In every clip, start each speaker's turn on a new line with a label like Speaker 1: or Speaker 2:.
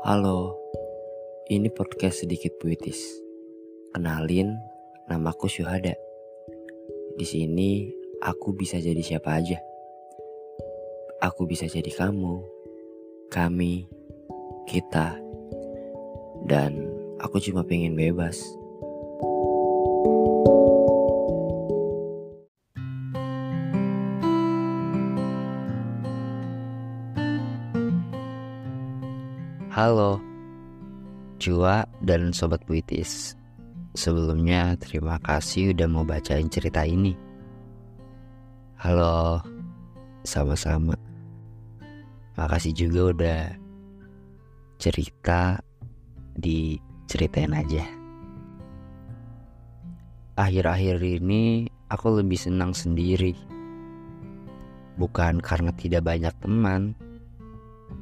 Speaker 1: Halo, ini podcast sedikit puitis. Kenalin, namaku Syuhada. Di sini aku bisa jadi siapa aja. Aku bisa jadi kamu, kami, kita, dan aku cuma pengen bebas. Halo, Cua dan Sobat Puitis. Sebelumnya terima kasih udah mau bacain cerita ini. Halo, sama-sama. Makasih juga udah cerita di ceritain aja. Akhir-akhir ini aku lebih senang sendiri. Bukan karena tidak banyak teman,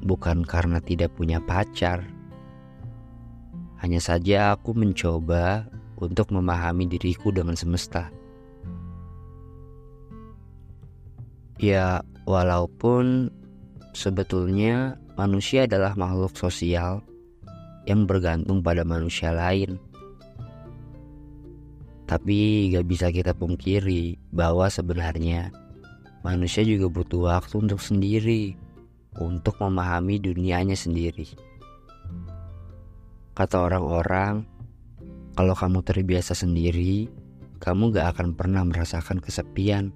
Speaker 1: bukan karena tidak punya pacar. Hanya saja aku mencoba untuk memahami diriku dengan semesta. Ya, walaupun sebetulnya manusia adalah makhluk sosial yang bergantung pada manusia lain. Tapi gak bisa kita pungkiri bahwa sebenarnya manusia juga butuh waktu untuk sendiri untuk memahami dunianya sendiri. Kata orang-orang, kalau kamu terbiasa sendiri, kamu gak akan pernah merasakan kesepian.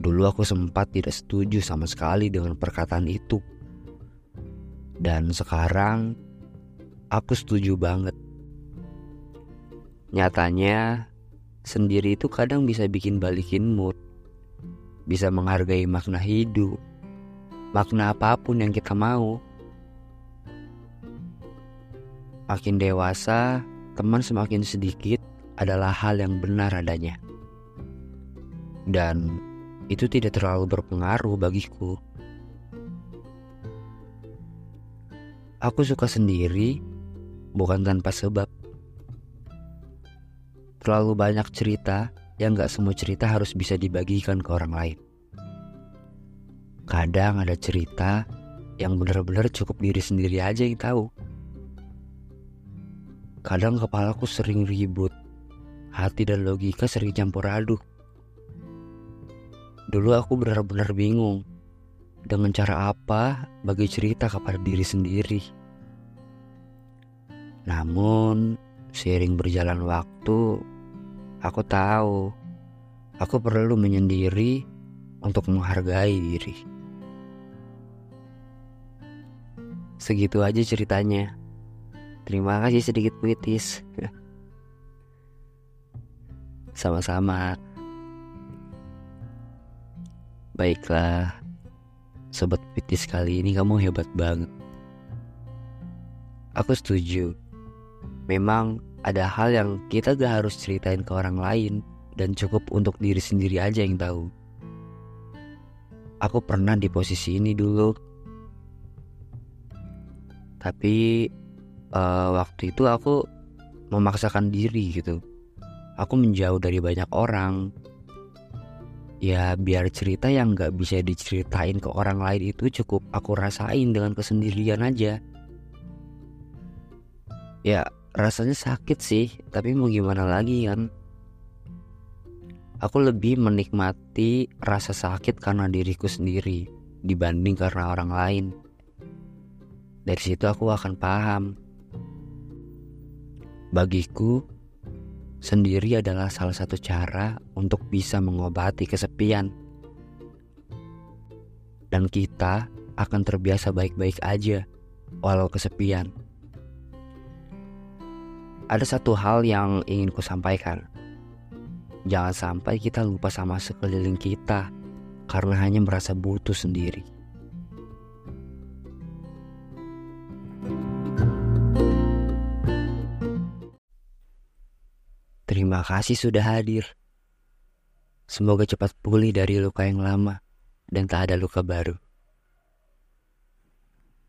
Speaker 1: Dulu aku sempat tidak setuju sama sekali dengan perkataan itu. Dan sekarang aku setuju banget. Nyatanya, sendiri itu kadang bisa bikin balikin mood bisa menghargai makna hidup, makna apa pun yang kita mau. Makin dewasa, teman semakin sedikit adalah hal yang benar adanya. Dan itu tidak terlalu berpengaruh bagiku. Aku suka sendiri, bukan tanpa sebab. Terlalu banyak cerita yang gak semua cerita harus bisa dibagikan ke orang lain. Kadang ada cerita yang benar-benar cukup diri sendiri aja yang tahu. Kadang kepalaku sering ribut, hati dan logika sering campur aduk. Dulu aku benar-benar bingung dengan cara apa bagi cerita kepada diri sendiri. Namun, seiring berjalan waktu, Aku tahu, aku perlu menyendiri untuk menghargai diri. Segitu aja ceritanya. Terima kasih sedikit puitis. Sama-sama. Baiklah, sobat puitis kali ini kamu hebat banget. Aku setuju. Memang ada hal yang kita gak harus ceritain ke orang lain dan cukup untuk diri sendiri aja yang tahu. Aku pernah di posisi ini dulu, tapi uh, waktu itu aku memaksakan diri gitu. Aku menjauh dari banyak orang. Ya biar cerita yang gak bisa diceritain ke orang lain itu cukup aku rasain dengan kesendirian aja. Ya rasanya sakit sih tapi mau gimana lagi kan? Aku lebih menikmati rasa sakit karena diriku sendiri dibanding karena orang lain. Dari situ aku akan paham. Bagiku sendiri adalah salah satu cara untuk bisa mengobati kesepian. Dan kita akan terbiasa baik-baik aja walau kesepian ada satu hal yang ingin ku sampaikan. Jangan sampai kita lupa sama sekeliling kita karena hanya merasa butuh sendiri. Terima kasih sudah hadir. Semoga cepat pulih dari luka yang lama dan tak ada luka baru.